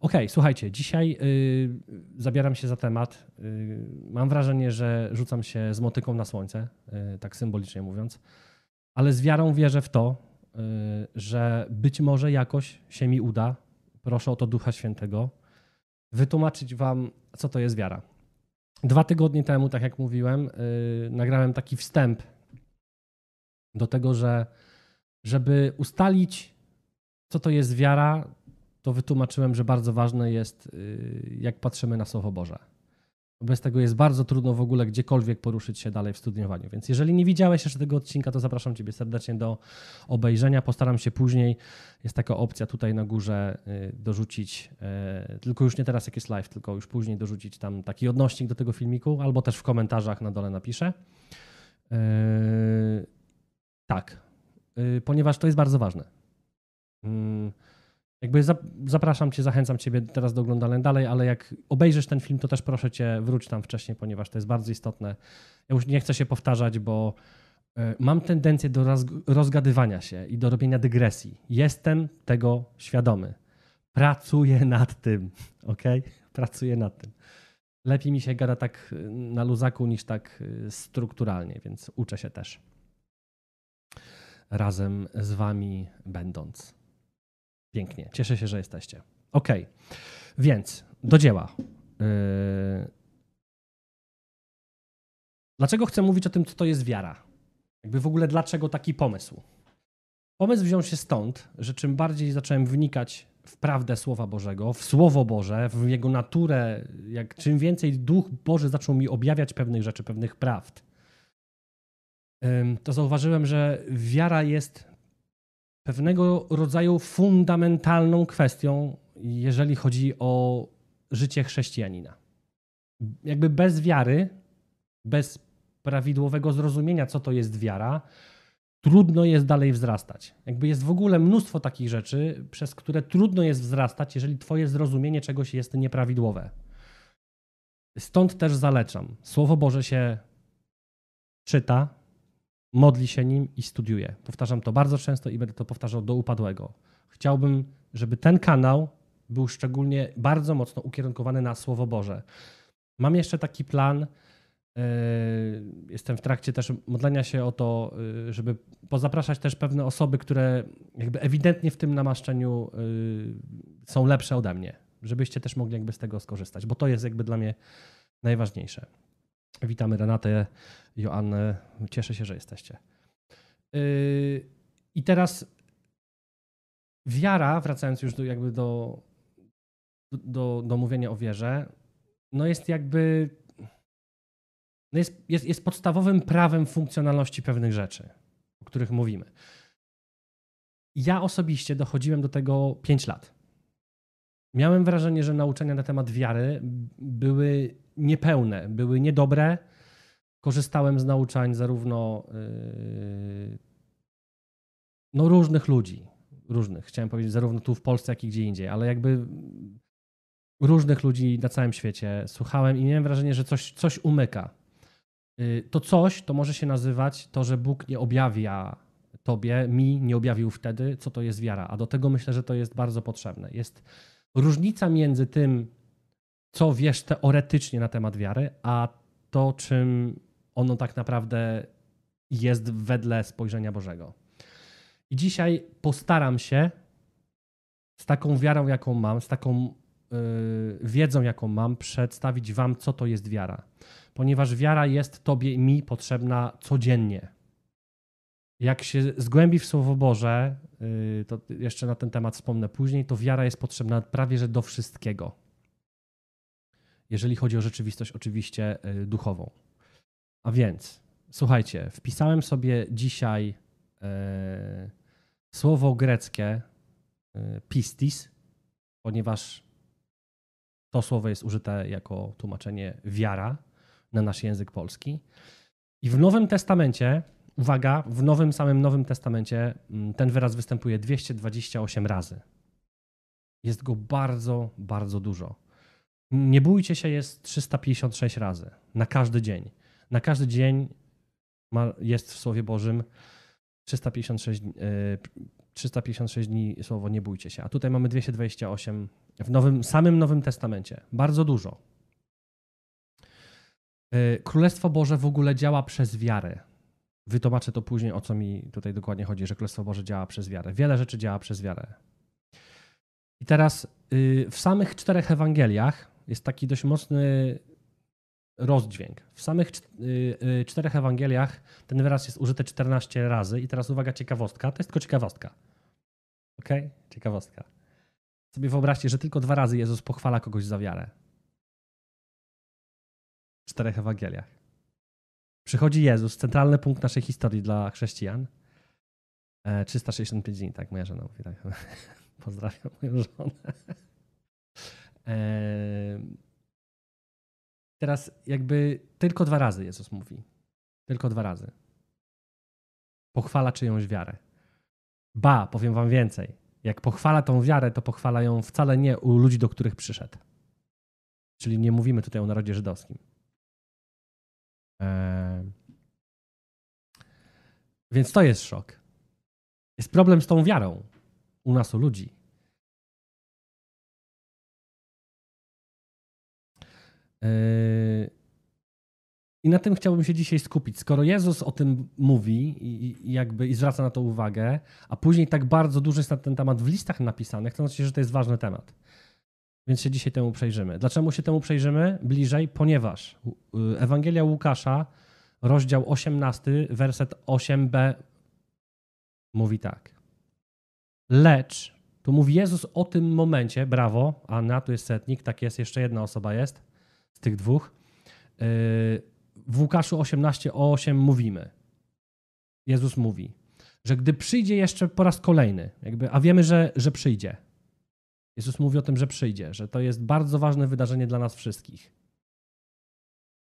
Okej, słuchajcie, dzisiaj y, zabieram się za temat. Y, mam wrażenie, że rzucam się z motyką na słońce, y, tak symbolicznie mówiąc, ale z wiarą wierzę w to, że być może jakoś się mi uda, proszę o to Ducha Świętego, wytłumaczyć Wam, co to jest wiara. Dwa tygodnie temu, tak jak mówiłem, nagrałem taki wstęp do tego, że żeby ustalić, co to jest wiara, to wytłumaczyłem, że bardzo ważne jest, y, jak patrzymy na Słowo Boże. Bez tego jest bardzo trudno w ogóle gdziekolwiek poruszyć się dalej w studiowaniu. Więc jeżeli nie widziałeś jeszcze tego odcinka, to zapraszam Ciebie serdecznie do obejrzenia. Postaram się później, jest taka opcja tutaj na górze, y, dorzucić, y, tylko już nie teraz jak jest live, tylko już później dorzucić tam taki odnośnik do tego filmiku, albo też w komentarzach na dole napiszę. Tak, ponieważ to jest bardzo ważne. Jakby zapraszam cię, zachęcam ciebie teraz do oglądania dalej, ale jak obejrzysz ten film, to też proszę cię wróć tam wcześniej, ponieważ to jest bardzo istotne. Ja już nie chcę się powtarzać, bo e, mam tendencję do rozgadywania się i do robienia dygresji. Jestem tego świadomy. Pracuję nad tym, ok? Pracuję nad tym. Lepiej mi się gada tak e, na luzaku niż tak e, strukturalnie, więc uczę się też. Razem z wami będąc. Pięknie. Cieszę się, że jesteście. Ok, więc do dzieła. Yy... Dlaczego chcę mówić o tym, co to jest wiara? Jakby w ogóle dlaczego taki pomysł? Pomysł wziął się stąd, że czym bardziej zacząłem wnikać w prawdę Słowa Bożego, w Słowo Boże, w jego naturę, jak czym więcej Duch Boży zaczął mi objawiać pewnych rzeczy, pewnych prawd, to zauważyłem, że wiara jest pewnego rodzaju fundamentalną kwestią, jeżeli chodzi o życie chrześcijanina. Jakby bez wiary, bez prawidłowego zrozumienia, co to jest wiara, trudno jest dalej wzrastać. Jakby jest w ogóle mnóstwo takich rzeczy, przez które trudno jest wzrastać, jeżeli twoje zrozumienie czegoś jest nieprawidłowe. Stąd też zalecam. Słowo Boże się czyta, modli się nim i studiuje. Powtarzam to bardzo często i będę to powtarzał do upadłego. Chciałbym, żeby ten kanał był szczególnie bardzo mocno ukierunkowany na Słowo Boże. Mam jeszcze taki plan. E, jestem w trakcie też modlenia się o to, e, żeby pozapraszać też pewne osoby, które jakby ewidentnie w tym namaszczeniu e, są lepsze ode mnie, żebyście też mogli jakby z tego skorzystać, bo to jest jakby dla mnie najważniejsze. Witamy Renatę, Joannę. Cieszę się, że jesteście. Yy, I teraz wiara, wracając już do, jakby do, do, do mówienia o wierze, no jest jakby no jest, jest, jest podstawowym prawem funkcjonalności pewnych rzeczy, o których mówimy. Ja osobiście dochodziłem do tego 5 lat. Miałem wrażenie, że nauczenia na temat wiary były niepełne, były niedobre. Korzystałem z nauczań zarówno yy, no, różnych ludzi, różnych, chciałem powiedzieć, zarówno tu w Polsce, jak i gdzie indziej, ale jakby różnych ludzi na całym świecie słuchałem i miałem wrażenie, że coś, coś umyka. Yy, to coś to może się nazywać to, że Bóg nie objawia tobie, mi nie objawił wtedy, co to jest wiara. A do tego myślę, że to jest bardzo potrzebne. Jest różnica między tym, co wiesz teoretycznie na temat wiary, a to, czym ono tak naprawdę jest wedle spojrzenia Bożego. I dzisiaj postaram się z taką wiarą, jaką mam, z taką yy, wiedzą, jaką mam, przedstawić Wam, co to jest wiara. Ponieważ wiara jest Tobie mi potrzebna codziennie. Jak się zgłębi w Słowo Boże, yy, to jeszcze na ten temat wspomnę później, to wiara jest potrzebna prawie że do wszystkiego jeżeli chodzi o rzeczywistość oczywiście e, duchową. A więc, słuchajcie, wpisałem sobie dzisiaj e, słowo greckie e, pistis, ponieważ to słowo jest użyte jako tłumaczenie wiara na nasz język polski. I w Nowym Testamencie, uwaga, w Nowym samym Nowym Testamencie ten wyraz występuje 228 razy. Jest go bardzo, bardzo dużo. Nie bójcie się jest 356 razy na każdy dzień. Na każdy dzień ma, jest w Słowie Bożym 356, 356 dni słowo nie bójcie się. A tutaj mamy 228 w nowym, samym Nowym Testamencie. Bardzo dużo. Y, Królestwo Boże w ogóle działa przez wiarę. Wytłumaczę to później, o co mi tutaj dokładnie chodzi, że Królestwo Boże działa przez wiarę. Wiele rzeczy działa przez wiarę. I teraz y, w samych czterech Ewangeliach jest taki dość mocny rozdźwięk. W samych y, czterech Ewangeliach ten wyraz jest użyty 14 razy. I teraz uwaga, ciekawostka. To jest tylko ciekawostka. Ok? Ciekawostka. Sobie wyobraźcie, że tylko dwa razy Jezus pochwala kogoś za wiarę. W czterech Ewangeliach. Przychodzi Jezus, centralny punkt naszej historii dla chrześcijan. 365 e, dni, tak moja żona mówi. Tak. Pozdrawiam moją żonę. Teraz jakby tylko dwa razy Jezus mówi. Tylko dwa razy. Pochwala czyjąś wiarę. Ba, powiem wam więcej. Jak pochwala tą wiarę, to pochwala ją wcale nie u ludzi, do których przyszedł. Czyli nie mówimy tutaj o narodzie żydowskim. Eee... Więc to jest szok. Jest problem z tą wiarą u nas, u ludzi. I na tym chciałbym się dzisiaj skupić. Skoro Jezus o tym mówi i, jakby i zwraca na to uwagę, a później tak bardzo dużo jest na ten temat w listach napisanych, to znaczy, że to jest ważny temat. Więc się dzisiaj temu przejrzymy. Dlaczego się temu przejrzymy bliżej? Ponieważ Ewangelia Łukasza, rozdział 18, werset 8b mówi tak. Lecz, tu mówi Jezus o tym momencie, brawo, Anna, tu jest setnik, tak jest, jeszcze jedna osoba jest tych dwóch. Yy, w Łukaszu 18 o 8 mówimy. Jezus mówi, że gdy przyjdzie jeszcze po raz kolejny, jakby, a wiemy, że, że przyjdzie. Jezus mówi o tym, że przyjdzie, że to jest bardzo ważne wydarzenie dla nas wszystkich.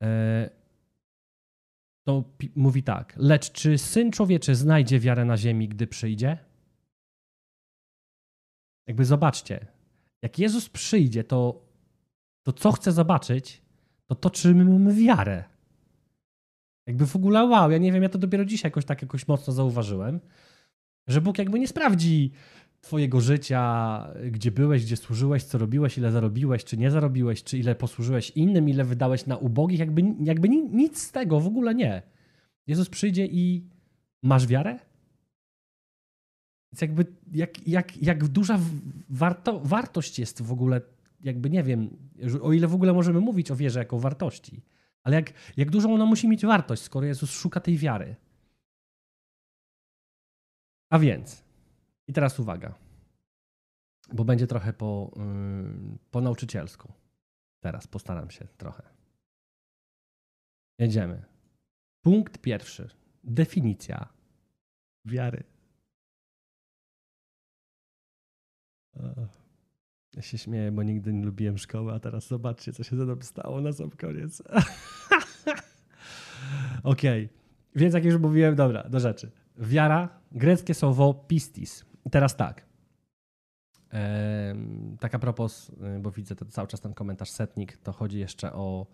E, to mówi tak, lecz czy Syn Człowieczy znajdzie wiarę na ziemi, gdy przyjdzie? Jakby zobaczcie, jak Jezus przyjdzie, to, to co chce zobaczyć, to to, czy my mamy wiarę. Jakby w ogóle wow, ja nie wiem, ja to dopiero dzisiaj jakoś tak jakoś mocno zauważyłem, że Bóg jakby nie sprawdzi twojego życia, gdzie byłeś, gdzie służyłeś, co robiłeś, ile zarobiłeś, czy nie zarobiłeś, czy ile posłużyłeś innym, ile wydałeś na ubogich, jakby, jakby nic z tego, w ogóle nie. Jezus przyjdzie i masz wiarę? Więc jakby jak, jak, jak duża warto, wartość jest w ogóle, jakby nie wiem, o ile w ogóle możemy mówić o wierze jako wartości. Ale jak, jak dużą ona musi mieć wartość, skoro Jezus szuka tej wiary. A więc, i teraz uwaga, bo będzie trochę po, yy, po nauczycielsku. Teraz postaram się trochę. Jedziemy. Punkt pierwszy. Definicja wiary. Ja się śmieję, bo nigdy nie lubiłem szkoły, a teraz zobaczcie, co się ze mną stało na sam koniec. Okej, okay. więc jak już mówiłem, dobra, do rzeczy. Wiara, greckie słowo pistis. teraz tak. Tak a propos, y, bo widzę to cały czas ten komentarz setnik, to chodzi jeszcze o,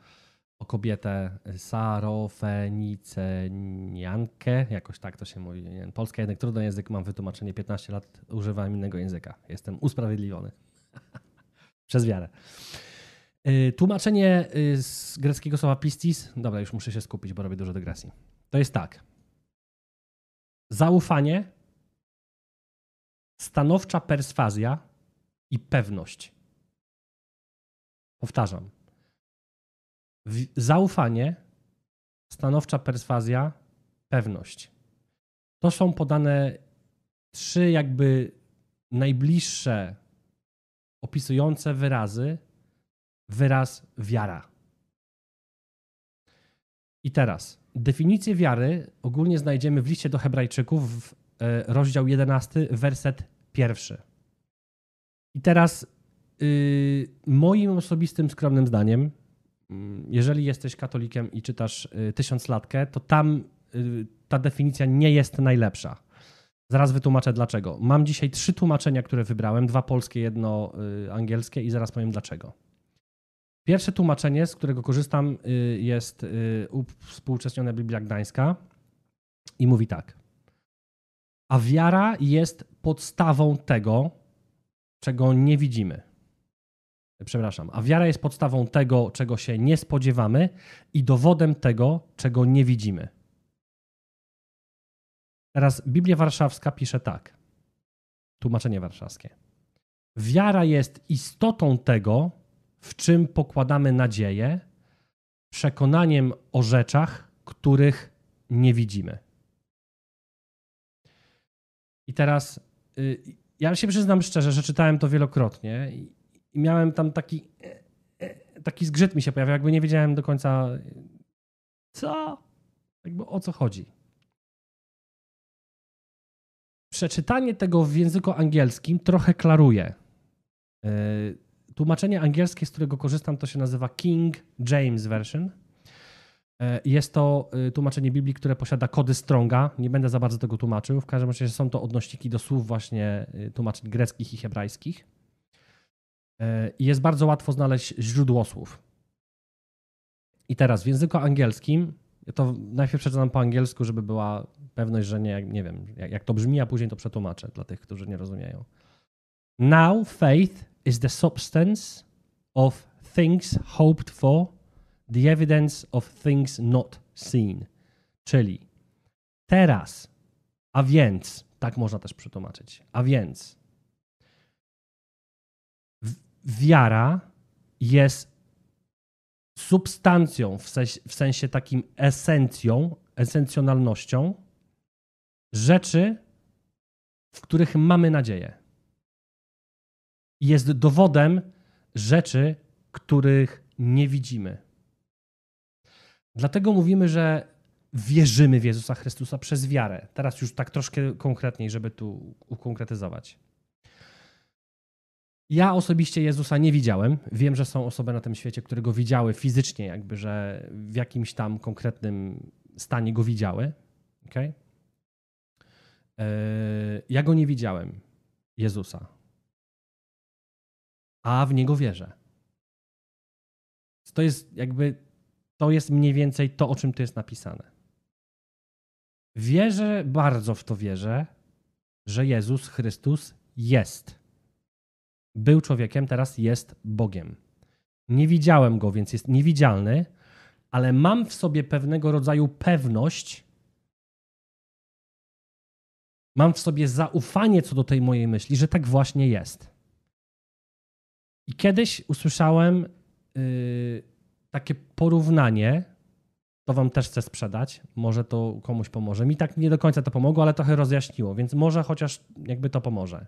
o kobietę sarofeniceniankę, jakoś tak to się mówi. Polski jednak trudny język, mam wytłumaczenie 15 lat, używałem innego języka. Jestem usprawiedliwiony. Przez wiarę. Y, tłumaczenie y, z greckiego słowa pistis. Dobra, już muszę się skupić, bo robię dużo dygresji. To jest tak. Zaufanie, stanowcza perswazja i pewność. Powtarzam. Zaufanie, stanowcza perswazja, pewność. To są podane trzy jakby najbliższe opisujące wyrazy wyraz wiara. I teraz definicję wiary ogólnie znajdziemy w liście do Hebrajczyków, w, e, rozdział 11, werset pierwszy. I teraz yy, moim osobistym skromnym zdaniem, mm, jeżeli jesteś katolikiem i czytasz y, tysiąclatkę, to tam y, ta definicja nie jest najlepsza. Zaraz wytłumaczę dlaczego. Mam dzisiaj trzy tłumaczenia, które wybrałem: dwa polskie, jedno y, angielskie, i zaraz powiem dlaczego. Pierwsze tłumaczenie, z którego korzystam, y, jest y, współczesnione Biblia Gdańska i mówi tak. A wiara jest podstawą tego, czego nie widzimy. Przepraszam. A wiara jest podstawą tego, czego się nie spodziewamy i dowodem tego, czego nie widzimy. Teraz Biblia Warszawska pisze tak. Tłumaczenie warszawskie. Wiara jest istotą tego, w czym pokładamy nadzieję, przekonaniem o rzeczach, których nie widzimy. I teraz y, ja się przyznam szczerze, że czytałem to wielokrotnie i miałem tam taki, e, e, taki zgrzyt mi się pojawiał, jakby nie wiedziałem do końca, co, jakby o co chodzi. Przeczytanie tego w języku angielskim trochę klaruje. E, tłumaczenie angielskie, z którego korzystam, to się nazywa King James Version. Jest to tłumaczenie Biblii, które posiada kody Stronga. Nie będę za bardzo tego tłumaczył. W każdym razie są to odnośniki do słów właśnie tłumaczeń greckich i hebrajskich. Jest bardzo łatwo znaleźć źródło słów. I teraz w języku angielskim, to najpierw przeczytam po angielsku, żeby była pewność, że nie, nie wiem, jak to brzmi, a później to przetłumaczę dla tych, którzy nie rozumieją. Now faith is the substance of things hoped for, the evidence of things not seen. Czyli teraz, a więc, tak można też przetłumaczyć, a więc wiara jest substancją, w sensie, w sensie takim esencją, esencjonalnością rzeczy, w których mamy nadzieję. Jest dowodem rzeczy, których nie widzimy. Dlatego mówimy, że wierzymy w Jezusa Chrystusa przez wiarę. Teraz już tak troszkę konkretniej, żeby tu ukonkretyzować. Ja osobiście Jezusa nie widziałem. Wiem, że są osoby na tym świecie, które go widziały fizycznie, jakby, że w jakimś tam konkretnym stanie go widziały. Okay? E, ja go nie widziałem, Jezusa. A w niego wierzę. To jest jakby, to jest mniej więcej to, o czym tu jest napisane. Wierzę, bardzo w to wierzę, że Jezus Chrystus jest był człowiekiem, teraz jest Bogiem. Nie widziałem go, więc jest niewidzialny, ale mam w sobie pewnego rodzaju pewność, mam w sobie zaufanie co do tej mojej myśli, że tak właśnie jest. I kiedyś usłyszałem yy, takie porównanie, to wam też chcę sprzedać, może to komuś pomoże. Mi tak nie do końca to pomogło, ale trochę rozjaśniło, więc może chociaż jakby to pomoże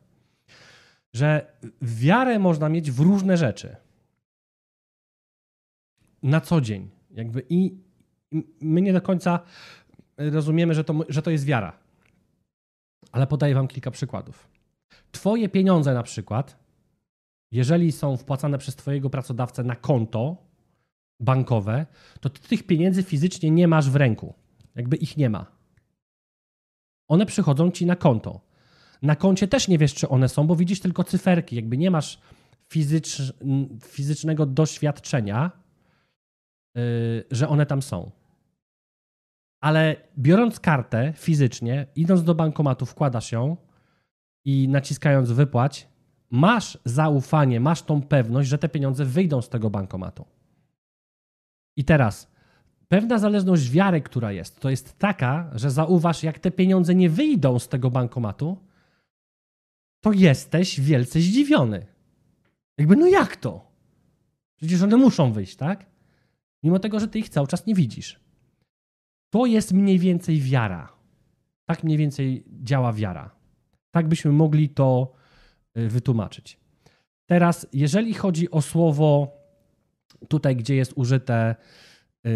że wiarę można mieć w różne rzeczy. Na co dzień. Jakby i my nie do końca rozumiemy, że to, że to jest wiara. Ale podaję wam kilka przykładów. Twoje pieniądze na przykład, jeżeli są wpłacane przez twojego pracodawcę na konto bankowe, to ty tych pieniędzy fizycznie nie masz w ręku. Jakby ich nie ma. One przychodzą ci na konto. Na koncie też nie wiesz, czy one są, bo widzisz tylko cyferki. Jakby nie masz fizycz, fizycznego doświadczenia, yy, że one tam są. Ale biorąc kartę fizycznie, idąc do bankomatu, wkładasz ją i naciskając wypłać, masz zaufanie, masz tą pewność, że te pieniądze wyjdą z tego bankomatu. I teraz pewna zależność wiary, która jest, to jest taka, że zauważ, jak te pieniądze nie wyjdą z tego bankomatu, to jesteś wielce zdziwiony. Jakby, no jak to? Przecież one muszą wyjść, tak? Mimo tego, że ty ich cały czas nie widzisz. To jest mniej więcej wiara. Tak mniej więcej działa wiara. Tak byśmy mogli to y, wytłumaczyć. Teraz, jeżeli chodzi o słowo tutaj, gdzie jest użyte, yy,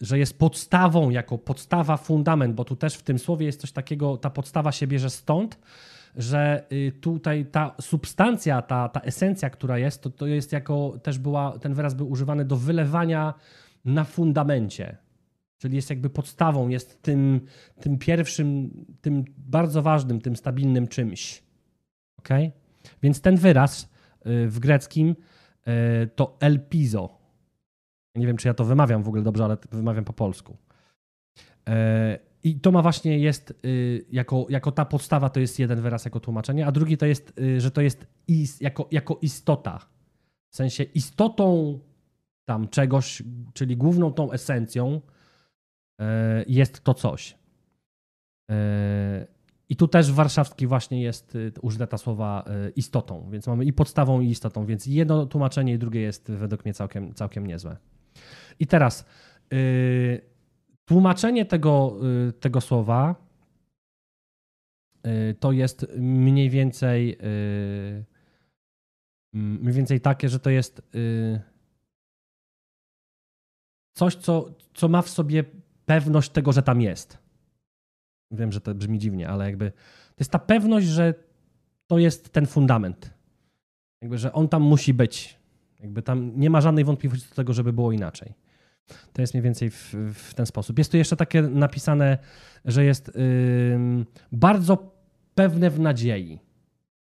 że jest podstawą, jako podstawa, fundament, bo tu też w tym słowie jest coś takiego, ta podstawa się bierze stąd, że y, tutaj ta substancja, ta, ta esencja, która jest, to, to jest jako też była, ten wyraz był używany do wylewania na fundamencie. Czyli jest jakby podstawą, jest tym, tym pierwszym, tym bardzo ważnym, tym stabilnym czymś. Ok? Więc ten wyraz y, w greckim y, to elpizo. Nie wiem, czy ja to wymawiam w ogóle dobrze, ale wymawiam po polsku. I to ma właśnie jest, y, jako, jako ta podstawa to jest jeden wyraz jako tłumaczenie, a drugi to jest, y, że to jest is, jako, jako istota. W sensie istotą tam czegoś, czyli główną tą esencją e, jest to coś. E, I tu też w warszawskiej właśnie jest y, użyte ta słowa istotą, więc mamy i podstawą, i istotą, więc jedno tłumaczenie i drugie jest według mnie całkiem, całkiem niezłe. I teraz Tłumaczenie tego, y, tego słowa y, to jest mniej więcej y, mniej więcej takie, że to jest coś, co, co ma w sobie pewność tego, że tam jest. Wiem, że to brzmi dziwnie, ale jakby to jest ta pewność, że to jest ten fundament. Jakby, że on tam musi być. Jakby tam nie ma żadnej wątpliwości do tego, żeby było inaczej. To jest mniej więcej w, w ten sposób. Jest tu jeszcze takie napisane, że jest yy, bardzo pewne w nadziei.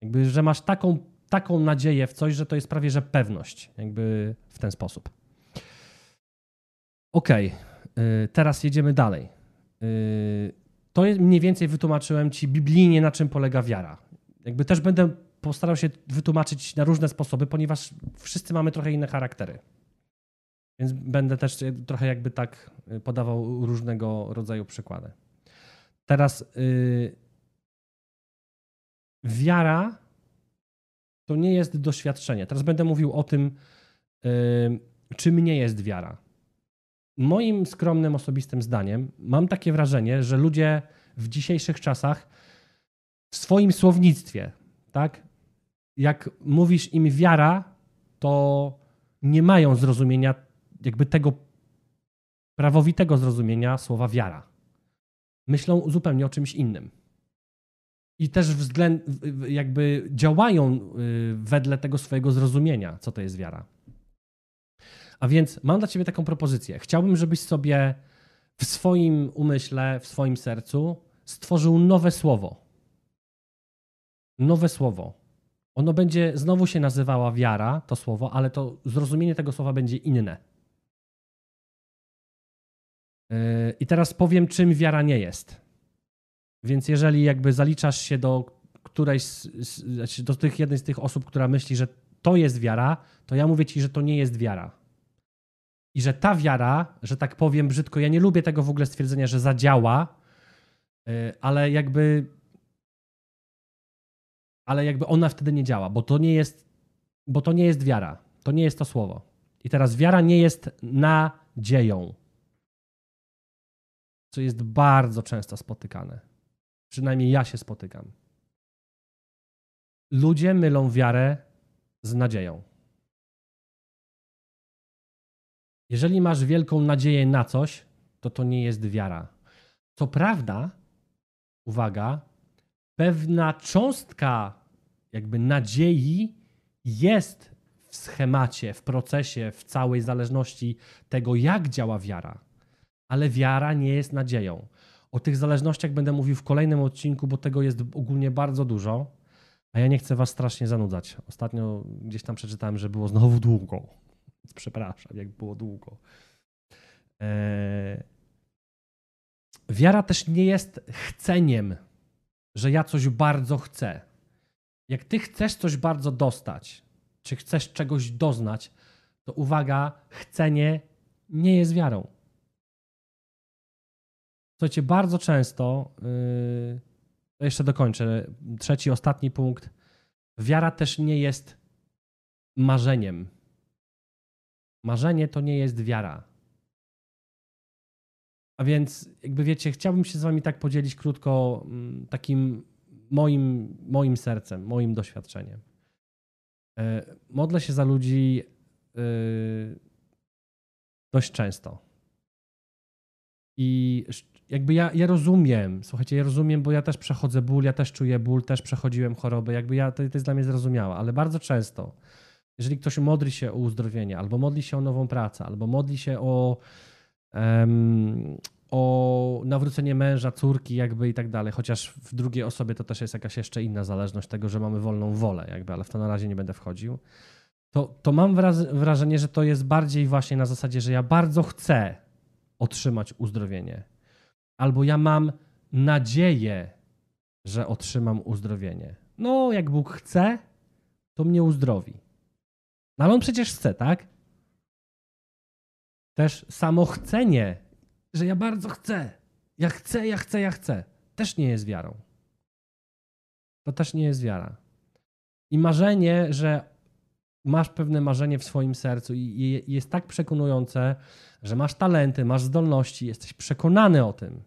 Jakby, że masz taką, taką nadzieję w coś, że to jest prawie że pewność. Jakby w ten sposób. Ok, yy, teraz jedziemy dalej. Yy, to jest, mniej więcej wytłumaczyłem ci biblijnie, na czym polega wiara. Jakby też będę postarał się wytłumaczyć na różne sposoby, ponieważ wszyscy mamy trochę inne charaktery. Więc będę też trochę jakby tak y, podawał różnego rodzaju przykłady. Teraz yy, wiara to nie jest doświadczenie. Teraz będę mówił o tym, yy, czym nie jest wiara. Moim skromnym, osobistym zdaniem mam takie wrażenie, że ludzie w dzisiejszych czasach w swoim słownictwie, tak, jak mówisz im wiara, to nie mają zrozumienia jakby tego prawowitego zrozumienia słowa wiara. Myślą zupełnie o czymś innym. I też względ, jakby działają y, wedle tego swojego zrozumienia, co to jest wiara. A więc mam dla ciebie taką propozycję. Chciałbym, żebyś sobie w swoim umyśle, w swoim sercu stworzył nowe słowo. Nowe słowo. Ono będzie znowu się nazywała wiara, to słowo, ale to zrozumienie tego słowa będzie inne. I teraz powiem, czym wiara nie jest. Więc jeżeli jakby zaliczasz się do którejś, znaczy do tych jednej z tych osób, która myśli, że to jest wiara, to ja mówię ci, że to nie jest wiara. I że ta wiara, że tak powiem brzydko, ja nie lubię tego w ogóle stwierdzenia, że zadziała, y, ale jakby ale jakby ona wtedy nie działa, bo to nie jest bo to nie jest wiara. To nie jest to słowo. I teraz wiara nie jest nadzieją co jest bardzo często spotykane. Przynajmniej ja się spotykam. Ludzie mylą wiarę z nadzieją. Jeżeli masz wielką nadzieję na coś, to to nie jest wiara. Co prawda, uwaga, pewna cząstka jakby nadziei jest w schemacie, w procesie, w całej zależności tego, jak działa wiara ale wiara nie jest nadzieją. O tych zależnościach będę mówił w kolejnym odcinku, bo tego jest ogólnie bardzo dużo, a ja nie chcę was strasznie zanudzać. Ostatnio gdzieś tam przeczytałem, że było znowu długo. Przepraszam, jak było długo. Eee... Wiara też nie jest chceniem, że ja coś bardzo chcę. Jak ty chcesz coś bardzo dostać, czy chcesz czegoś doznać, to uwaga, chcenie nie jest wiarą. Słuchajcie, bardzo często, yy, jeszcze dokończę, trzeci, ostatni punkt. Wiara też nie jest marzeniem. Marzenie to nie jest wiara. A więc, jakby wiecie, chciałbym się z wami tak podzielić krótko mm, takim moim, moim sercem, moim doświadczeniem. Yy, modlę się za ludzi yy, dość często. I jakby ja, ja rozumiem, słuchajcie, ja rozumiem, bo ja też przechodzę ból, ja też czuję ból, też przechodziłem chorobę, jakby ja, to, to jest dla mnie zrozumiałe, ale bardzo często, jeżeli ktoś modli się o uzdrowienie, albo modli się o nową pracę, albo modli się o, um, o nawrócenie męża, córki, jakby i tak dalej, chociaż w drugiej osobie to też jest jakaś jeszcze inna zależność tego, że mamy wolną wolę, jakby, ale w to na razie nie będę wchodził. To, to mam wrażenie, że to jest bardziej właśnie na zasadzie, że ja bardzo chcę otrzymać uzdrowienie albo ja mam nadzieję, że otrzymam uzdrowienie. No, jak Bóg chce, to mnie uzdrowi. No, ale on przecież chce, tak? Też samo chcenie, że ja bardzo chcę. Ja chcę, ja chcę, ja chcę. Też nie jest wiarą. To też nie jest wiara. I marzenie, że masz pewne marzenie w swoim sercu i jest tak przekonujące, że masz talenty, masz zdolności, jesteś przekonany o tym,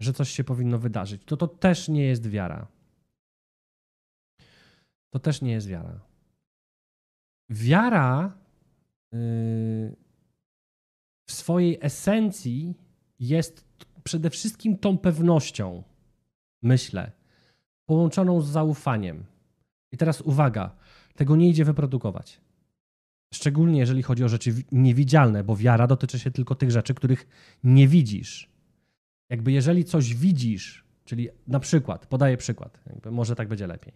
że coś się powinno wydarzyć, to to też nie jest wiara. To też nie jest wiara. Wiara yy, w swojej esencji jest przede wszystkim tą pewnością, myślę, połączoną z zaufaniem. I teraz uwaga, tego nie idzie wyprodukować. Szczególnie jeżeli chodzi o rzeczy niewidzialne, bo wiara dotyczy się tylko tych rzeczy, których nie widzisz. Jakby jeżeli coś widzisz, czyli na przykład, podaję przykład, może tak będzie lepiej.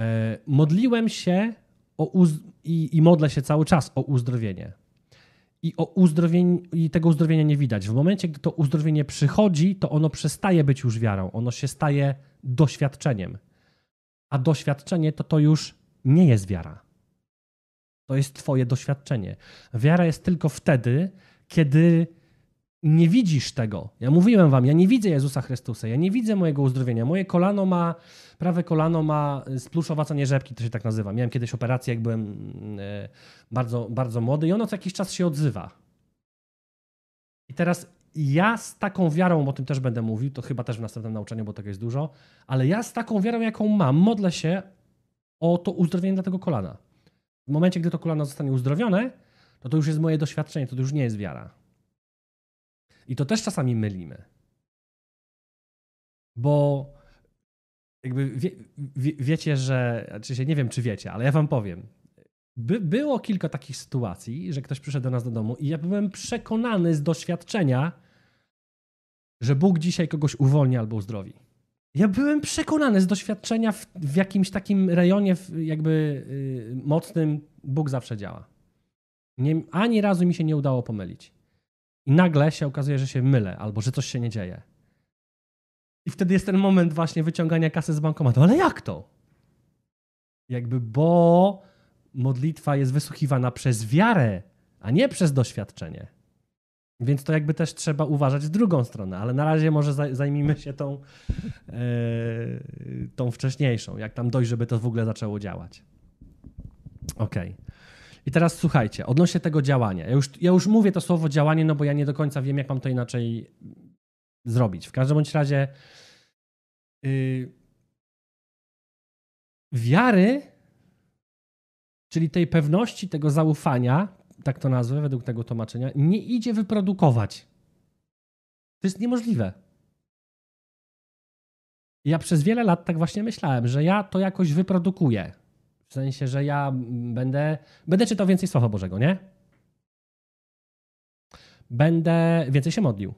E, modliłem się o i, i modlę się cały czas o uzdrowienie. I, o uzdrowienie, I tego uzdrowienia nie widać. W momencie, gdy to uzdrowienie przychodzi, to ono przestaje być już wiarą. Ono się staje doświadczeniem. A doświadczenie to to już nie jest wiara. To jest Twoje doświadczenie. Wiara jest tylko wtedy, kiedy nie widzisz tego. Ja mówiłem Wam, ja nie widzę Jezusa Chrystusa, ja nie widzę mojego uzdrowienia. Moje kolano ma, prawe kolano ma spluszowacenie rzepki, to się tak nazywa. Miałem kiedyś operację, jak byłem e, bardzo, bardzo młody i ono co jakiś czas się odzywa. I teraz ja z taką wiarą, o tym też będę mówił, to chyba też w następnym nauczaniu, bo tego jest dużo, ale ja z taką wiarą, jaką mam, modlę się o to uzdrowienie dla tego kolana. W momencie, gdy to kolano zostanie uzdrowione, to to już jest moje doświadczenie, to już nie jest wiara. I to też czasami mylimy. Bo jakby wie, wie, wiecie, że, znaczy nie wiem, czy wiecie, ale ja wam powiem. By, było kilka takich sytuacji, że ktoś przyszedł do nas do domu i ja byłem przekonany z doświadczenia, że Bóg dzisiaj kogoś uwolni albo uzdrowi. Ja byłem przekonany z doświadczenia w, w jakimś takim rejonie jakby yy, mocnym, Bóg zawsze działa. Nie, ani razu mi się nie udało pomylić. I nagle się okazuje, że się mylę albo że coś się nie dzieje. I wtedy jest ten moment właśnie wyciągania kasy z bankomatu. Ale jak to? Jakby, bo modlitwa jest wysłuchiwana przez wiarę, a nie przez doświadczenie. Więc to jakby też trzeba uważać w drugą stronę, ale na razie może zajmijmy się tą, e, tą wcześniejszą, jak tam dojść, żeby to w ogóle zaczęło działać. Okej. Okay. I teraz słuchajcie, odnośnie tego działania. Ja już, ja już mówię to słowo działanie, no bo ja nie do końca wiem, jak mam to inaczej zrobić. W każdym bądź razie yy, wiary, czyli tej pewności, tego zaufania, tak to nazwę według tego tłumaczenia, nie idzie wyprodukować. To jest niemożliwe. Ja przez wiele lat tak właśnie myślałem, że ja to jakoś wyprodukuję. W sensie, że ja będę, będę czytał więcej Słowa Bożego, nie? Będę więcej się modlił.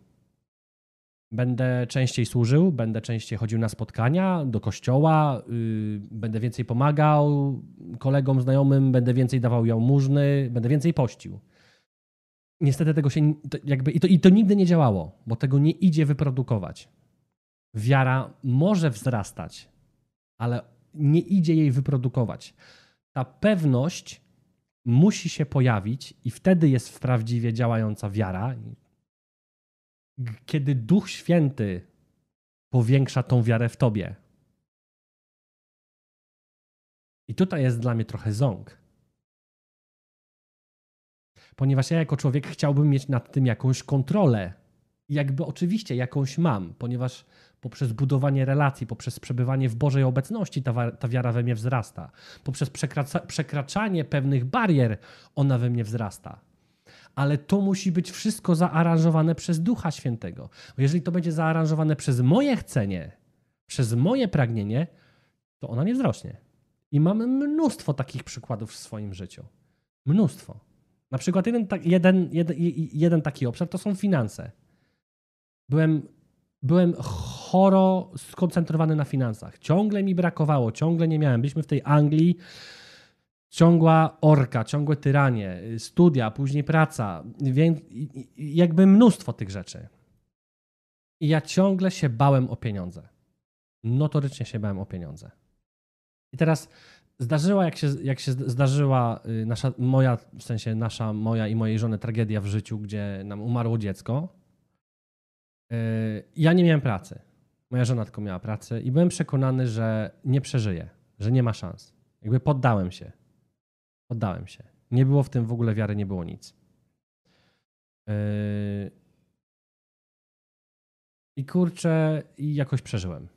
Będę częściej służył, będę częściej chodził na spotkania, do kościoła, yy, będę więcej pomagał kolegom, znajomym, będę więcej dawał jałmużny, będę więcej pościł. Niestety tego się to jakby i to, i to nigdy nie działało, bo tego nie idzie wyprodukować. Wiara może wzrastać, ale nie idzie jej wyprodukować. Ta pewność musi się pojawić, i wtedy jest prawdziwie działająca wiara. Kiedy Duch Święty powiększa tą wiarę w tobie. I tutaj jest dla mnie trochę ząg. Ponieważ ja jako człowiek chciałbym mieć nad tym jakąś kontrolę. jakby oczywiście jakąś mam, ponieważ poprzez budowanie relacji, poprzez przebywanie w Bożej obecności ta, ta wiara we mnie wzrasta. Poprzez przekraczanie pewnych barier ona we mnie wzrasta. Ale to musi być wszystko zaaranżowane przez Ducha Świętego. Bo jeżeli to będzie zaaranżowane przez moje chcenie, przez moje pragnienie, to ona nie wzrośnie. I mamy mnóstwo takich przykładów w swoim życiu. Mnóstwo. Na przykład jeden, jeden, jeden, jeden taki obszar to są finanse. Byłem byłem choro skoncentrowany na finansach. Ciągle mi brakowało, ciągle nie miałem. Byliśmy w tej Anglii, ciągła orka, ciągłe tyranie, studia, później praca, więc jakby mnóstwo tych rzeczy. I ja ciągle się bałem o pieniądze. Notorycznie się bałem o pieniądze. I teraz zdarzyła, jak się, jak się zdarzyła y, nasza, moja, w sensie nasza, moja i mojej żony tragedia w życiu, gdzie nam umarło dziecko. Y, ja nie miałem pracy. Moja żona tylko miała pracę i byłem przekonany, że nie przeżyję, że nie ma szans. Jakby poddałem się. Poddałem się. Nie było w tym w ogóle wiary, nie było nic. Y, I kurczę, i jakoś przeżyłem.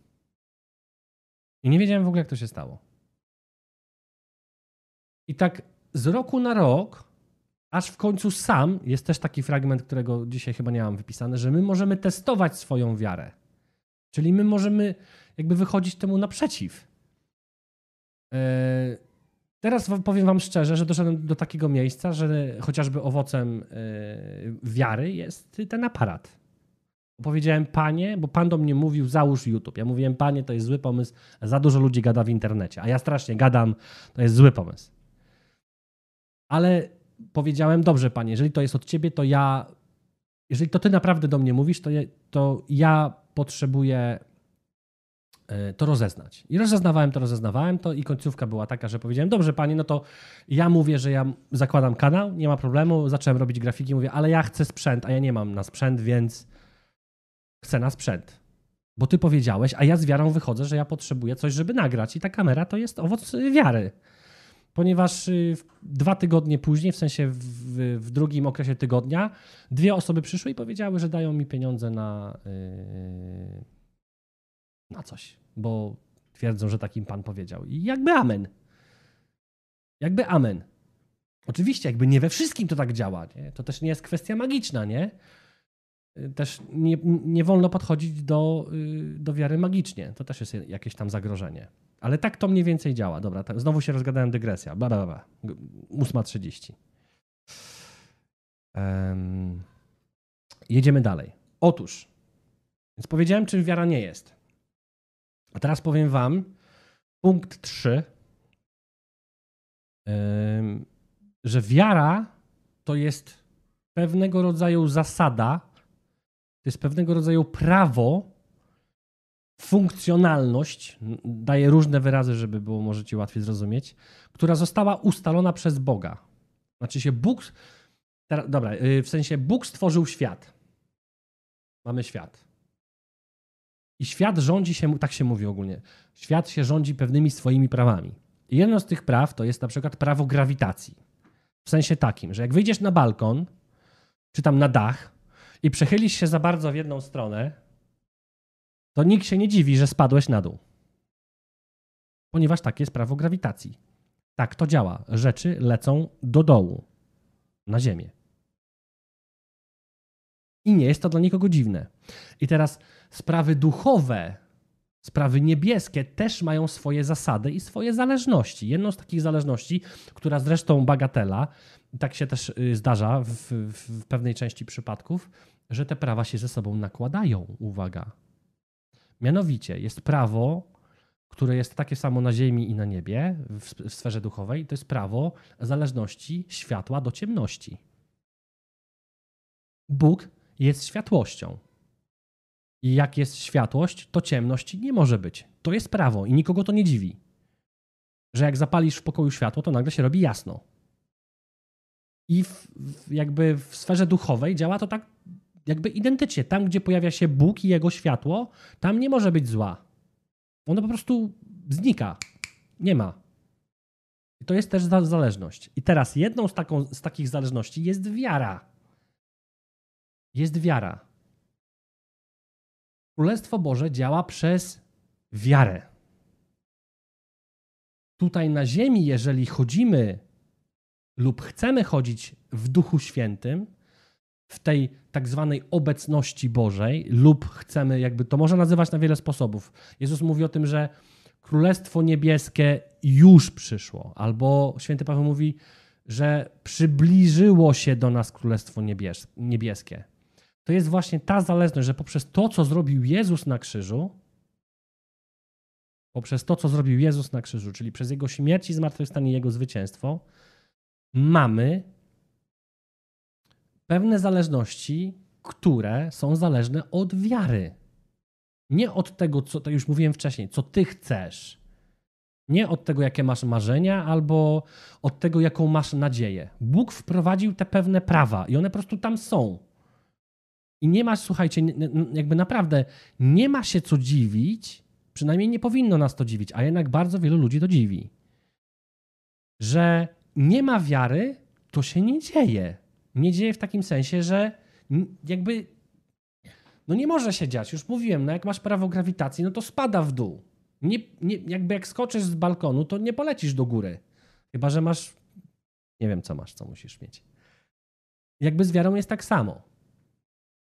I nie wiedziałem w ogóle, jak to się stało. I tak z roku na rok, aż w końcu sam, jest też taki fragment, którego dzisiaj chyba nie mam wypisany, że my możemy testować swoją wiarę. Czyli my możemy jakby wychodzić temu naprzeciw. E, teraz powiem Wam szczerze, że doszedłem do takiego miejsca, że chociażby owocem e, wiary jest ten aparat. Powiedziałem, panie, bo pan do mnie mówił, załóż YouTube. Ja mówiłem, panie, to jest zły pomysł, za dużo ludzi gada w internecie, a ja strasznie gadam, to jest zły pomysł. Ale powiedziałem, dobrze, panie, jeżeli to jest od ciebie, to ja, jeżeli to ty naprawdę do mnie mówisz, to ja, to ja potrzebuję to rozeznać. I rozeznawałem to, rozeznawałem to i końcówka była taka, że powiedziałem, dobrze panie, no to ja mówię, że ja zakładam kanał, nie ma problemu, zacząłem robić grafiki, mówię, ale ja chcę sprzęt, a ja nie mam na sprzęt, więc chcę na sprzęt. Bo ty powiedziałeś, a ja z wiarą wychodzę, że ja potrzebuję coś, żeby nagrać i ta kamera to jest owoc wiary ponieważ y, dwa tygodnie później, w sensie w, w, drugim okresie tygodnia, dwie osoby przyszły i powiedziały, że dają mi pieniądze na, yy, na coś, bo twierdzą, że takim pan powiedział. I jakby amen. Jakby amen. Oczywiście, jakby nie we wszystkim to tak działa. Nie? To też nie jest kwestia magiczna, nie? Też nie, nie wolno podchodzić do, y, do wiary magicznie. To też jest jakieś tam zagrożenie. Ale tak to mniej więcej działa. Dobra, znowu się rozgadałem dygresja. Bla, bla, bla. 8.30. Um, jedziemy dalej. Otóż, więc powiedziałem, czym wiara nie jest. A teraz powiem wam punkt 3, um, że wiara to jest pewnego rodzaju zasada, to jest pewnego rodzaju prawo, funkcjonalność, daje różne wyrazy, żeby było możecie łatwiej zrozumieć, która została ustalona przez Boga. Znaczy się Bóg, dobra, y, w sensie Bóg stworzył świat. Mamy świat. I świat rządzi się, tak się mówi ogólnie, świat się rządzi pewnymi swoimi prawami. I jedno z tych praw to jest na przykład prawo grawitacji. W sensie takim, że jak wyjdziesz na balkon, czy tam na dach i przechylisz się za bardzo w jedną stronę, to nikt się nie dziwi, że spadłeś na dół. Ponieważ takie jest prawo grawitacji. Tak to działa. Rzeczy lecą do dołu, na ziemię. I nie jest to dla nikogo dziwne. I teraz sprawy duchowe, sprawy niebieskie też mają swoje zasady i swoje zależności. Jedną z takich zależności, która zresztą bagatela, tak się też y, zdarza w, w, pewnej części przypadków, że te prawa się ze sobą nakładają. Uwaga, Mianowicie jest prawo, które jest takie samo na ziemi i na niebie, w, w sferze duchowej, to jest prawo zależności światła do ciemności. Bóg jest światłością. I jak jest światłość, to ciemność nie może być. To jest prawo i nikogo to nie dziwi. Że jak zapalisz w pokoju światło, to nagle się robi jasno. I w, w jakby w sferze duchowej działa to tak jakby identycznie. Tam, gdzie pojawia się Bóg i jego światło, tam nie może być zła. Ono po prostu znika. Nie ma. I to jest też zależność. I teraz jedną z, taką, z takich zależności jest wiara. Jest wiara. Królestwo Boże działa przez wiarę. Tutaj na ziemi, jeżeli chodzimy lub chcemy chodzić w Duchu Świętym, w tej tak zwanej obecności Bożej, lub chcemy, jakby to można nazywać na wiele sposobów. Jezus mówi o tym, że Królestwo Niebieskie już przyszło, albo święty Paweł mówi, że przybliżyło się do nas Królestwo Niebieskie. To jest właśnie ta zależność, że poprzez to, co zrobił Jezus na krzyżu, poprzez to, co zrobił Jezus na krzyżu, czyli przez Jego śmierć i zmartwychwstanie, Jego zwycięstwo, mamy pewne zależności, które są zależne od wiary. Nie od tego, co to już mówiłem wcześniej, co ty chcesz. Nie od tego, jakie masz marzenia, albo od tego, jaką masz nadzieję. Bóg wprowadził te pewne prawa i one po prostu tam są. I nie ma, słuchajcie, jakby naprawdę nie ma się co dziwić, przynajmniej nie powinno nas to dziwić, a jednak bardzo wielu ludzi to dziwi, że nie ma wiary, to się nie dzieje. Nie dzieje w takim sensie, że jakby no nie może się dziać. Już mówiłem, no jak masz prawo grawitacji, no to spada w dół. Nie, nie, jakby jak skoczysz z balkonu, to nie polecisz do góry. Chyba, że masz. Nie wiem, co masz, co musisz mieć. Jakby z wiarą jest tak samo.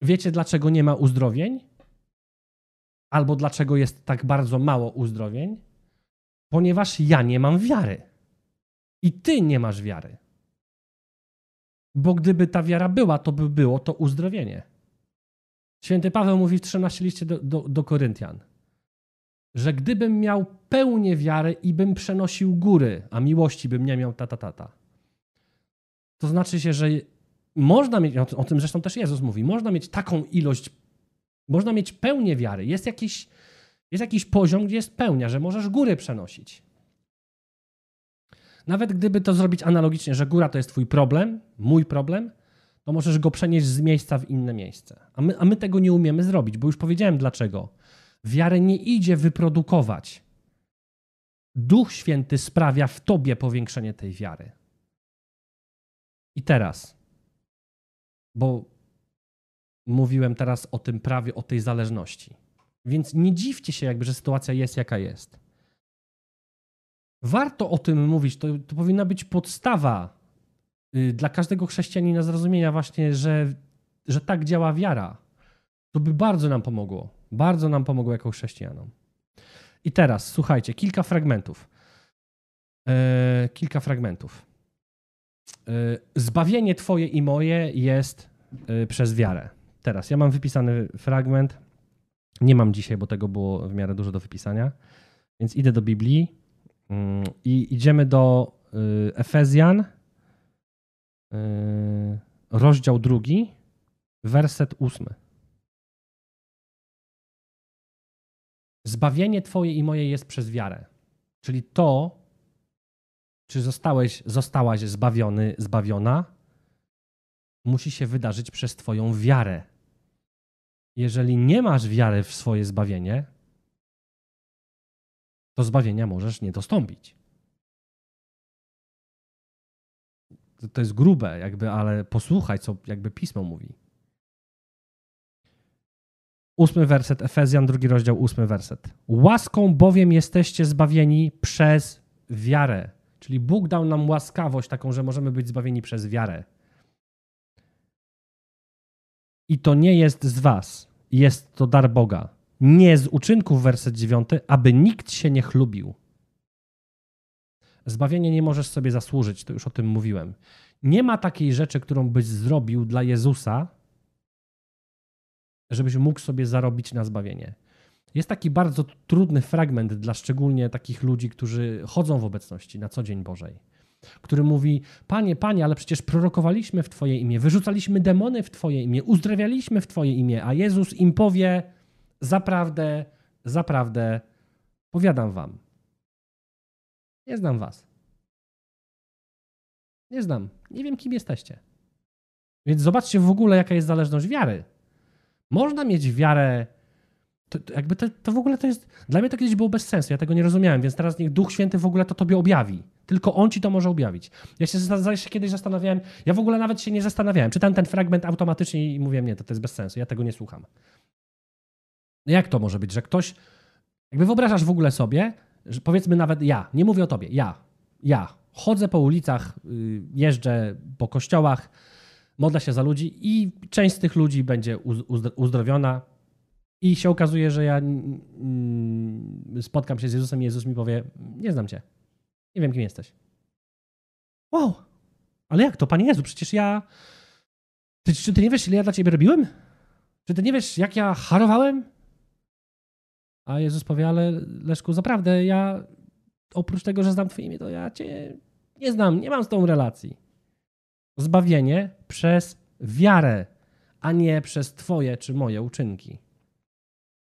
Wiecie, dlaczego nie ma uzdrowień? Albo dlaczego jest tak bardzo mało uzdrowień? Ponieważ ja nie mam wiary. I ty nie masz wiary. Bo gdyby ta wiara była, to by było to uzdrowienie. Święty Paweł mówi w 13 liście do, do, do Koryntian, że gdybym miał pełnię wiary i bym przenosił góry, a miłości bym nie miał ta, ta, ta, ta. To znaczy się, że można mieć, o tym zresztą też Jezus mówi, można mieć taką ilość, można mieć pełnię wiary. Jest jakiś, jest jakiś poziom, gdzie jest pełnia, że możesz góry przenosić. Nawet gdyby to zrobić analogicznie, że góra to jest twój problem, mój problem, to możesz go przenieść z miejsca w inne miejsce. A my, a my tego nie umiemy zrobić, bo już powiedziałem dlaczego. Wiarę nie idzie wyprodukować. Duch Święty sprawia w tobie powiększenie tej wiary. I teraz, bo mówiłem teraz o tym prawie, o tej zależności. Więc nie dziwcie się, jakby, że sytuacja jest jaka jest. Warto o tym mówić. To, to powinna być podstawa y, dla każdego chrześcijanina zrozumienia właśnie, że, że tak działa wiara. To by bardzo nam pomogło. Bardzo nam pomogło jako chrześcijanom. I teraz słuchajcie, kilka fragmentów. E, kilka fragmentów. E, zbawienie Twoje i moje jest przez wiarę. Teraz ja mam wypisany fragment. Nie mam dzisiaj, bo tego było w miarę dużo do wypisania. Więc idę do Biblii mm, i idziemy do Efezjan, rozdział drugi, werset ósmy. Zbawienie Twoje i moje jest przez wiarę. Czyli to, czy zostałeś, zostałaś zbawiony, zbawiona, musi się wydarzyć przez Twoją wiarę. Jeżeli nie masz wiary w swoje zbawienie, to zbawienia możesz nie dostąpić. To jest grube, jakby, ale posłuchaj, co jakby pismo mówi. Ósmy werset, Efezjan, drugi rozdział, ósmy werset. Łaską bowiem jesteście zbawieni przez wiarę. Czyli Bóg dał nam łaskawość taką, że możemy być zbawieni przez wiarę. I to nie jest z was, jest to dar Boga. Nie z uczynków, werset dziewiąty, aby nikt się nie chlubił. Zbawienie nie możesz sobie zasłużyć, to już o tym mówiłem. Nie ma takiej rzeczy, którą byś zrobił dla Jezusa, żebyś mógł sobie zarobić na zbawienie. Jest taki bardzo trudny fragment dla szczególnie takich ludzi, którzy chodzą w obecności na co dzień Bożej, który mówi: Panie, Panie, ale przecież prorokowaliśmy w Twoje imię, wyrzucaliśmy demony w Twoje imię, uzdrawialiśmy w Twoje imię, a Jezus im powie: Zaprawdę, zaprawdę, powiadam Wam. Nie znam Was. Nie znam. Nie wiem, kim jesteście. Więc zobaczcie w ogóle, jaka jest zależność wiary. Można mieć wiarę. To, to jakby to, to, w ogóle to jest. Dla mnie to kiedyś było bez sensu, ja tego nie rozumiałem, więc teraz niech Duch Święty w ogóle to tobie objawi. Tylko On ci to może objawić. Ja się, kiedyś zastanawiałem, ja w ogóle nawet się nie zastanawiałem. Czytałem ten fragment automatycznie i mówiłem, nie, to, to jest bez sensu, ja tego nie słucham. No jak to może być, że ktoś. Jakby wyobrażasz w ogóle sobie, że powiedzmy nawet ja, nie mówię o tobie, ja, ja chodzę po ulicach, y, jeżdżę po kościołach, modlę się za ludzi i część z tych ludzi będzie uzdrowiona. I się okazuje, że ja spotkam się z Jezusem i Jezus mi powie: Nie znam cię. Nie wiem, kim jesteś. Wow, ale jak to, Panie Jezu? Przecież ja. Ty, czy ty nie wiesz, ile ja dla ciebie robiłem? Czy ty nie wiesz, jak ja harowałem? A Jezus powie: Ale Leszku, zaprawdę ja oprócz tego, że znam Twoje imię, to ja Cię nie znam, nie mam z tą relacji zbawienie przez wiarę, a nie przez Twoje czy moje uczynki.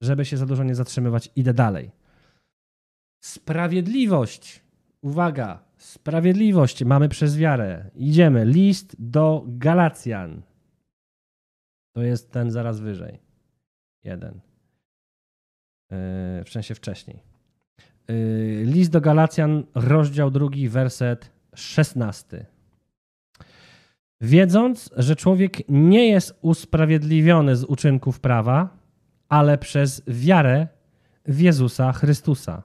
Żeby się za dużo nie zatrzymywać, idę dalej. Sprawiedliwość. Uwaga, sprawiedliwość mamy przez wiarę. Idziemy. List do Galacjan. To jest ten zaraz wyżej. Jeden. Yy, w sensie wcześniej. Yy, list do Galacjan, rozdział drugi, werset szesnasty. Wiedząc, że człowiek nie jest usprawiedliwiony z uczynków prawa, ale przez wiarę w Jezusa Chrystusa.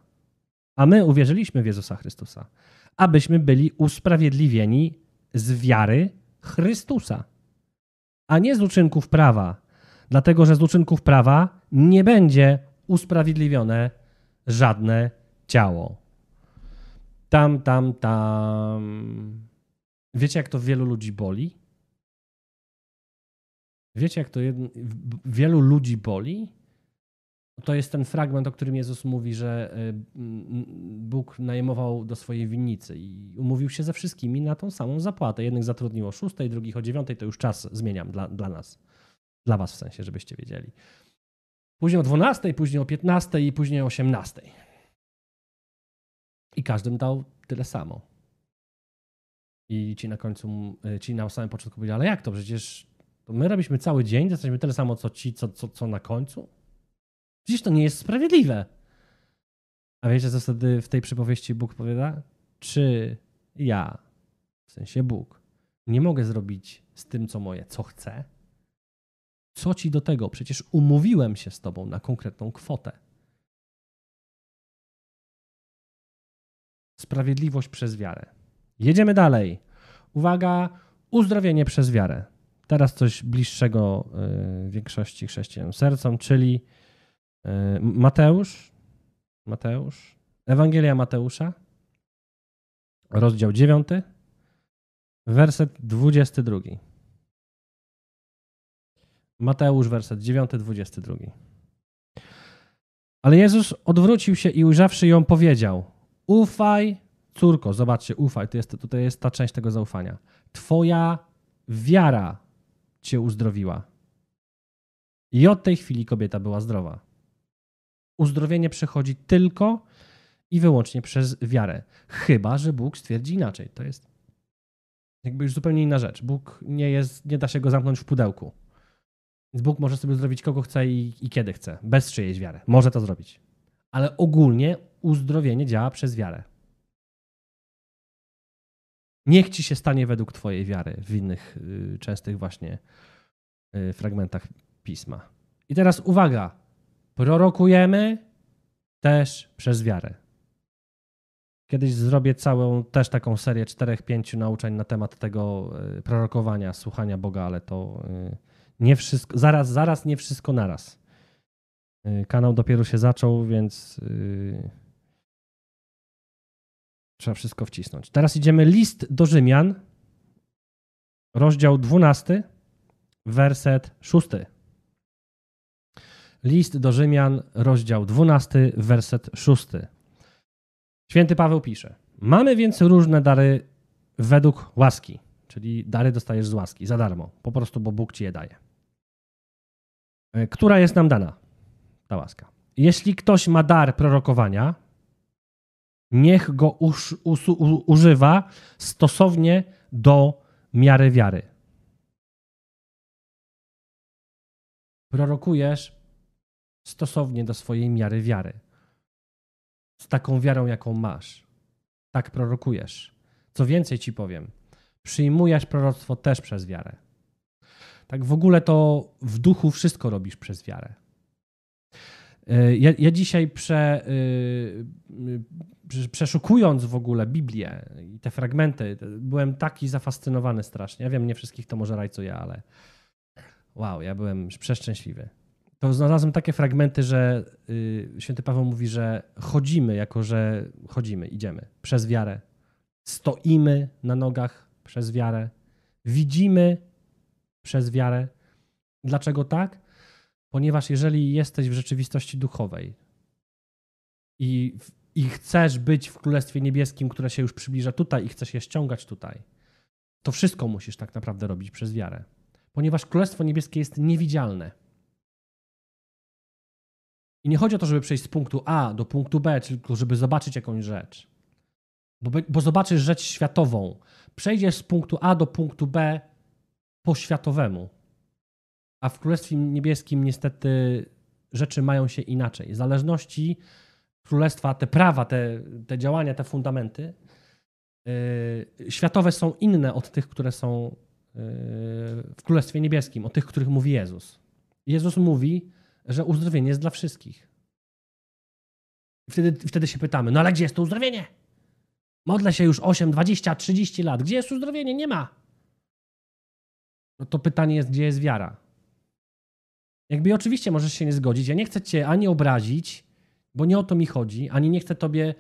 A my uwierzyliśmy w Jezusa Chrystusa, abyśmy byli usprawiedliwieni z wiary Chrystusa, a nie z uczynków prawa, dlatego że z uczynków prawa nie będzie usprawiedliwione żadne ciało. Tam, tam, tam. Wiecie, jak to wielu ludzi boli? Wiecie, jak to wielu ludzi boli? To jest ten fragment, o którym Jezus mówi, że y, Bóg najmował do swojej winnicy i umówił się ze wszystkimi na tą samą zapłatę. Jednych zatrudnił o 6, drugich o 9, to już czas zmieniam dla, dla nas. Dla was w sensie, żebyście wiedzieli. Później o 12, później o 15 i później o 18. I każdym dał tyle samo. I ci na końcu, y, ci na samym początku powiedzieli, ale jak to? Przecież to my robiliśmy cały dzień, jesteśmy tyle samo, co ci, co, co, co na końcu. Przecież to nie jest sprawiedliwe. A wiecie, co wtedy w tej przypowieści Bóg powiada? Czy ja, w sensie Bóg, nie mogę zrobić z tym, co moje, co chcę? Co ci do tego? Przecież umówiłem się z tobą na konkretną kwotę. Sprawiedliwość przez wiarę. Jedziemy dalej. Uwaga, uzdrowienie przez wiarę. Teraz coś bliższego y, większości chrześcijan sercom, czyli Mateusz, Mateusz, Ewangelia Mateusza, rozdział 9, werset 22. Mateusz, werset 9, 22. Ale Jezus odwrócił się i ujrzawszy ją powiedział: Ufaj, córko, zobaczcie, ufaj, to jest, tutaj jest ta część tego zaufania. Twoja wiara cię uzdrowiła. I od tej chwili kobieta była zdrowa. Uzdrowienie przychodzi tylko i wyłącznie przez wiarę. Chyba, że Bóg stwierdzi inaczej. To jest jakby już zupełnie inna rzecz. Bóg nie jest, nie da się go zamknąć w pudełku. Więc Bóg może sobie zrobić kogo chce i, i kiedy chce, bez czyjejś wiary. Może to zrobić. Ale ogólnie uzdrowienie działa przez wiarę. Niech ci się stanie według Twojej wiary w innych y, częstych właśnie y, fragmentach pisma. I teraz uwaga, prorokujemy też przez wiarę. Kiedyś zrobię całą też taką serię czterech, pięciu nauczeń na temat tego y, prorokowania, słuchania Boga, ale to nie wszystko, zaraz, zaraz, nie wszystko naraz. Kanał dopiero się zaczął, więc Trzeba wszystko wcisnąć. Teraz idziemy list do Rzymian, rozdział 12, werset 6. List do Rzymian, rozdział 12, werset 6. Święty Paweł pisze: Mamy więc różne dary według łaski, czyli dary dostajesz z łaski, za darmo, po prostu, bo Bóg ci je daje. E, która jest nam dana, ta łaska. Jeśli ktoś ma dar prorokowania, niech go us, używa stosownie do miary wiary. Prorokujesz stosownie do swojej miary wiary. Z taką wiarą, jaką masz. Tak prorokujesz. Co więcej ci powiem, przyjmujesz proroctwo też przez wiarę. Tak w ogóle to w duchu wszystko robisz przez wiarę. E, ja, ja dzisiaj prze, yy, przeszukując w ogóle Biblię i te fragmenty, byłem taki zafascynowany strasznie. Ja wiem, nie wszystkich to może rajcuje, ale wow, ja byłem przeszczęśliwy. To znalazłem takie fragmenty, że yy, święty Paweł mówi, że chodzimy, jako że chodzimy, idziemy przez wiarę. Stoimy na nogach przez wiarę. Widzimy przez wiarę. Dlaczego tak? Ponieważ jeżeli jesteś w rzeczywistości duchowej i, i chcesz być w Królestwie Niebieskim, które się już przybliża tutaj i chcesz je ściągać tutaj, to wszystko musisz tak naprawdę robić przez wiarę. ponieważ Królestwo Niebieskie jest niewidzialne. I nie chodzi o to, żeby przejść z punktu A do punktu B, tylko żeby zobaczyć jakąś rzecz. Bo, bo zobaczysz rzecz światową. Przejdziesz z punktu A do punktu B po światowemu. A w Królestwie Niebieskim niestety rzeczy mają się inaczej. Zależności królestwa, te prawa, te, te działania, te fundamenty yy, światowe są inne od tych, które są yy, w Królestwie Niebieskim, od tych, których mówi Jezus. Jezus mówi, że uzdrowienie jest dla wszystkich. Wtedy, wtedy się pytamy, no ale gdzie jest to uzdrowienie? Modlę się już 8, 20, 30 lat. Gdzie jest uzdrowienie? Nie ma. No to pytanie jest, gdzie jest wiara? Jakby oczywiście możesz się nie zgodzić. Ja nie chcę cię ani obrazić, bo nie o to mi chodzi, ani nie chcę tobie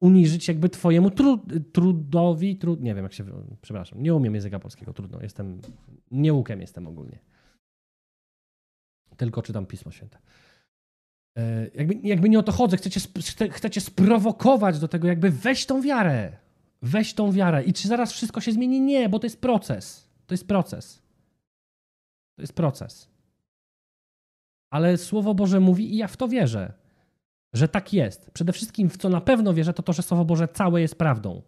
uniżyć jakby twojemu tru, trudowi, trud, nie wiem jak się, przepraszam, nie umiem języka polskiego, trudno, jestem, nieukiem jestem ogólnie. Tylko czytam Pismo Święte. E, jakby, jakby nie o to chodzę, chcecie, chcecie sprowokować do tego, jakby weź tą wiarę, weź tą wiarę i czy zaraz wszystko się zmieni? Nie, bo to jest proces, to jest proces. To jest proces. Ale Słowo Boże mówi i ja w to wierzę, że tak jest. Przede wszystkim w co na pewno wierzę, to to, że Słowo Boże całe jest prawdą.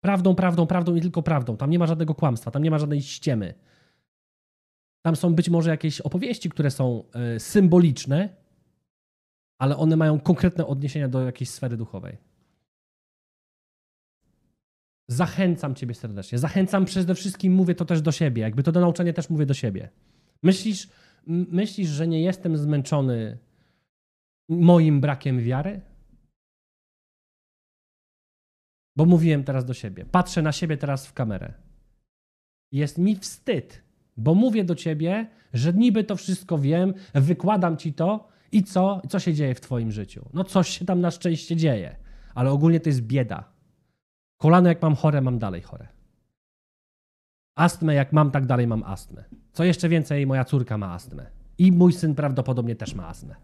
Prawdą, prawdą, prawdą i tylko prawdą. Tam nie ma żadnego kłamstwa, tam nie ma żadnej ściemy. Tam są być może jakieś opowieści, które są e, symboliczne, ale one mają konkretne odniesienia do jakiejś sfery duchowej. Zachęcam Ciebie serdecznie. Zachęcam przede wszystkim, mówię to też do siebie. Jakby to do nauczania też mówię do siebie. Myślisz, myślisz, że nie jestem zmęczony moim brakiem wiary? Bo mówiłem teraz do siebie. Patrzę na siebie teraz w kamerę. Jest mi wstyd, bo mówię do ciebie, że niby to wszystko wiem, wykładam ci to i co? Co się dzieje w twoim życiu? No coś się tam na szczęście dzieje, ale ogólnie to jest bieda. Kolano jak mam chore, mam dalej chore. Astmę jak mam, tak dalej mam astmę. Co jeszcze więcej, moja córka ma astmę. I mój syn prawdopodobnie też ma astmę.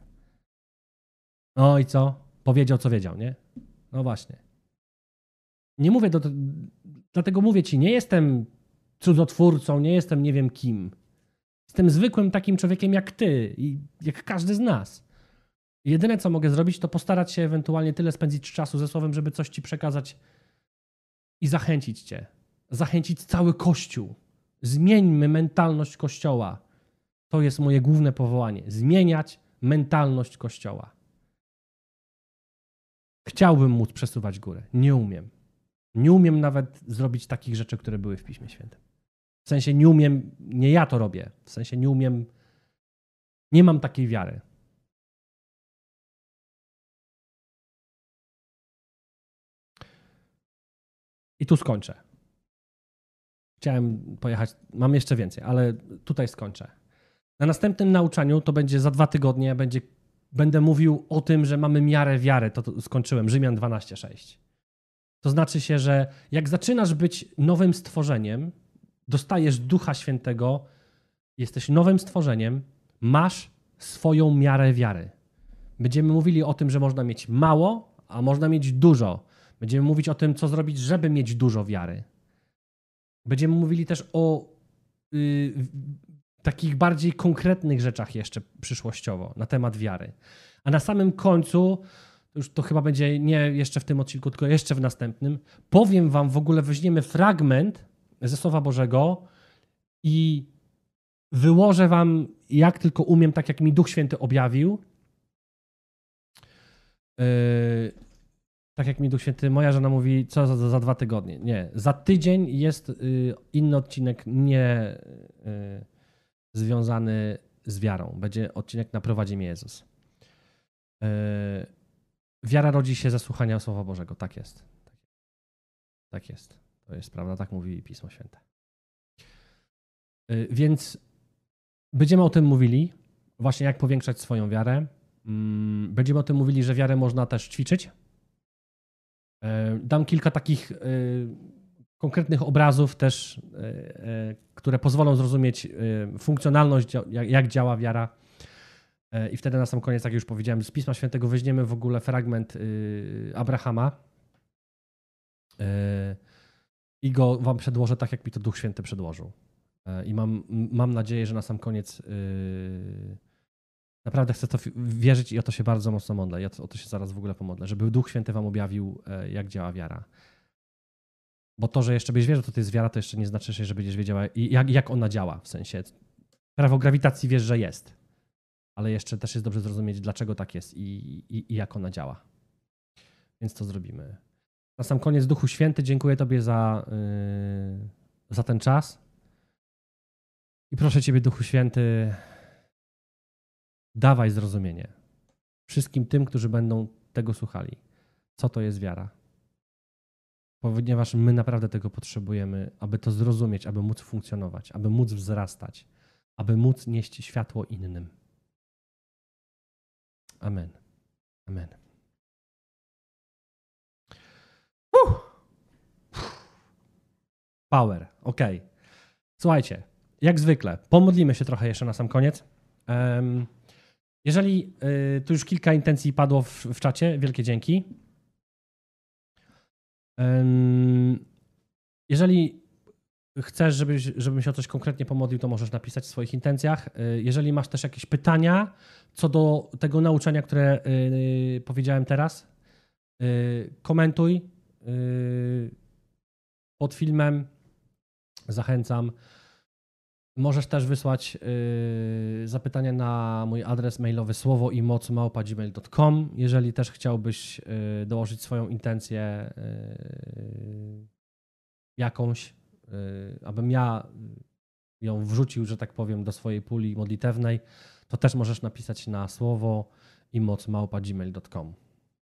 No i co? Powiedział, co wiedział, nie? No właśnie. Nie mówię do. Dlatego mówię ci, nie jestem cudzotwórcą, nie jestem nie wiem kim. Jestem zwykłym takim człowiekiem jak ty i jak każdy z nas. Jedyne, co mogę zrobić, to postarać się ewentualnie tyle spędzić czasu ze słowem, żeby coś ci przekazać i zachęcić cię. Zachęcić cały Kościół. Zmieńmy mentalność Kościoła. To jest moje główne powołanie. Zmieniać mentalność Kościoła. Chciałbym móc przesuwać górę. Nie umiem. Nie umiem nawet zrobić takich rzeczy, które były w Piśmie Świętym. W sensie nie umiem, nie ja to robię. W sensie nie umiem, nie mam takiej wiary. I tu skończę. Chciałem pojechać, mam jeszcze więcej, ale tutaj skończę. Na następnym nauczaniu, to będzie za dwa tygodnie, będzie, będę mówił o tym, że mamy miarę wiary. To, to skończyłem, Rzymian 12:6. To znaczy się, że jak zaczynasz być nowym stworzeniem, dostajesz Ducha Świętego, jesteś nowym stworzeniem, masz swoją miarę wiary. Będziemy mówili o tym, że można mieć mało, a można mieć dużo. Będziemy mówić o tym, co zrobić, żeby mieć dużo wiary. Będziemy mówili też o y, takich bardziej konkretnych rzeczach jeszcze przyszłościowo na temat wiary. A na samym końcu, już to chyba będzie nie jeszcze w tym odcinku, tylko jeszcze w następnym, powiem wam w ogóle, weźmiemy fragment ze Słowa Bożego i wyłożę wam, jak tylko umiem, tak jak mi Duch Święty objawił. Yy, tak jak mi Duch Święty, moja żona mówi, co za, za dwa tygodnie. Nie, za tydzień jest yy, inny odcinek nie yy, związany z wiarą. Będzie odcinek Naprowadzi mnie Jezus. Yy, wiara rodzi się ze słuchania Słowa Bożego. Tak jest. Tak jest. To jest prawda, tak mówi Pismo Święte. Y, więc będziemy o tym mówili, właśnie jak powiększać swoją wiarę. Mm, będziemy o tym mówili, że wiarę można też ćwiczyć. Y, dam kilka takich y, konkretnych obrazów też, które pozwolą zrozumieć funkcjonalność, jak działa wiara. I wtedy na sam koniec, jak już powiedziałem, z Pisma Świętego weźmiemy w ogóle fragment Abrahama i go wam przedłożę tak, jak mi to Duch Święty przedłożył. E, I mam, mam nadzieję, że na sam koniec yy, naprawdę chcę to wierzyć i o to się bardzo mocno modlę. Ja o to się zaraz w ogóle pomodlę, żeby Duch Święty wam objawił, e, jak działa wiara. Bo to, że jeszcze byś wiedział, to to jest wiara, to jeszcze nie znaczy, że będziesz wiedziała, jak, jak ona działa. W sensie prawo grawitacji wiesz, że jest, ale jeszcze też jest dobrze zrozumieć, dlaczego tak jest i, i, i jak ona działa. Więc to zrobimy. Na sam koniec, Duchu Święty, dziękuję Tobie za, yy, za ten czas. I proszę Ciebie, Duchu Święty, dawaj zrozumienie wszystkim tym, którzy będą tego słuchali. Co to jest wiara? Ponieważ my naprawdę tego potrzebujemy, aby to zrozumieć, aby móc funkcjonować, aby móc wzrastać, aby móc nieść światło innym. Amen. Amen. Power. Ok. Słuchajcie, jak zwykle, pomodlimy się trochę jeszcze na sam koniec. Jeżeli y, tu już kilka intencji padło w, w czacie, wielkie dzięki. Jeżeli chcesz, żebyś, żebym się o coś konkretnie pomodlił, to możesz napisać w swoich intencjach. Y, Jeżeli masz też jakieś pytania co do tego nauczania, które y, powiedziałem teraz, komentuj pod filmem. Zachęcam. Możesz też wysłać y, zapytania na mój adres mailowy słowo i moc. Jeżeli też chciałbyś y, dołożyć swoją intencję y, jakąś, y, abym ja ją wrzucił, że tak powiem, do swojej puli modlitewnej, to też możesz napisać na słowo i moc.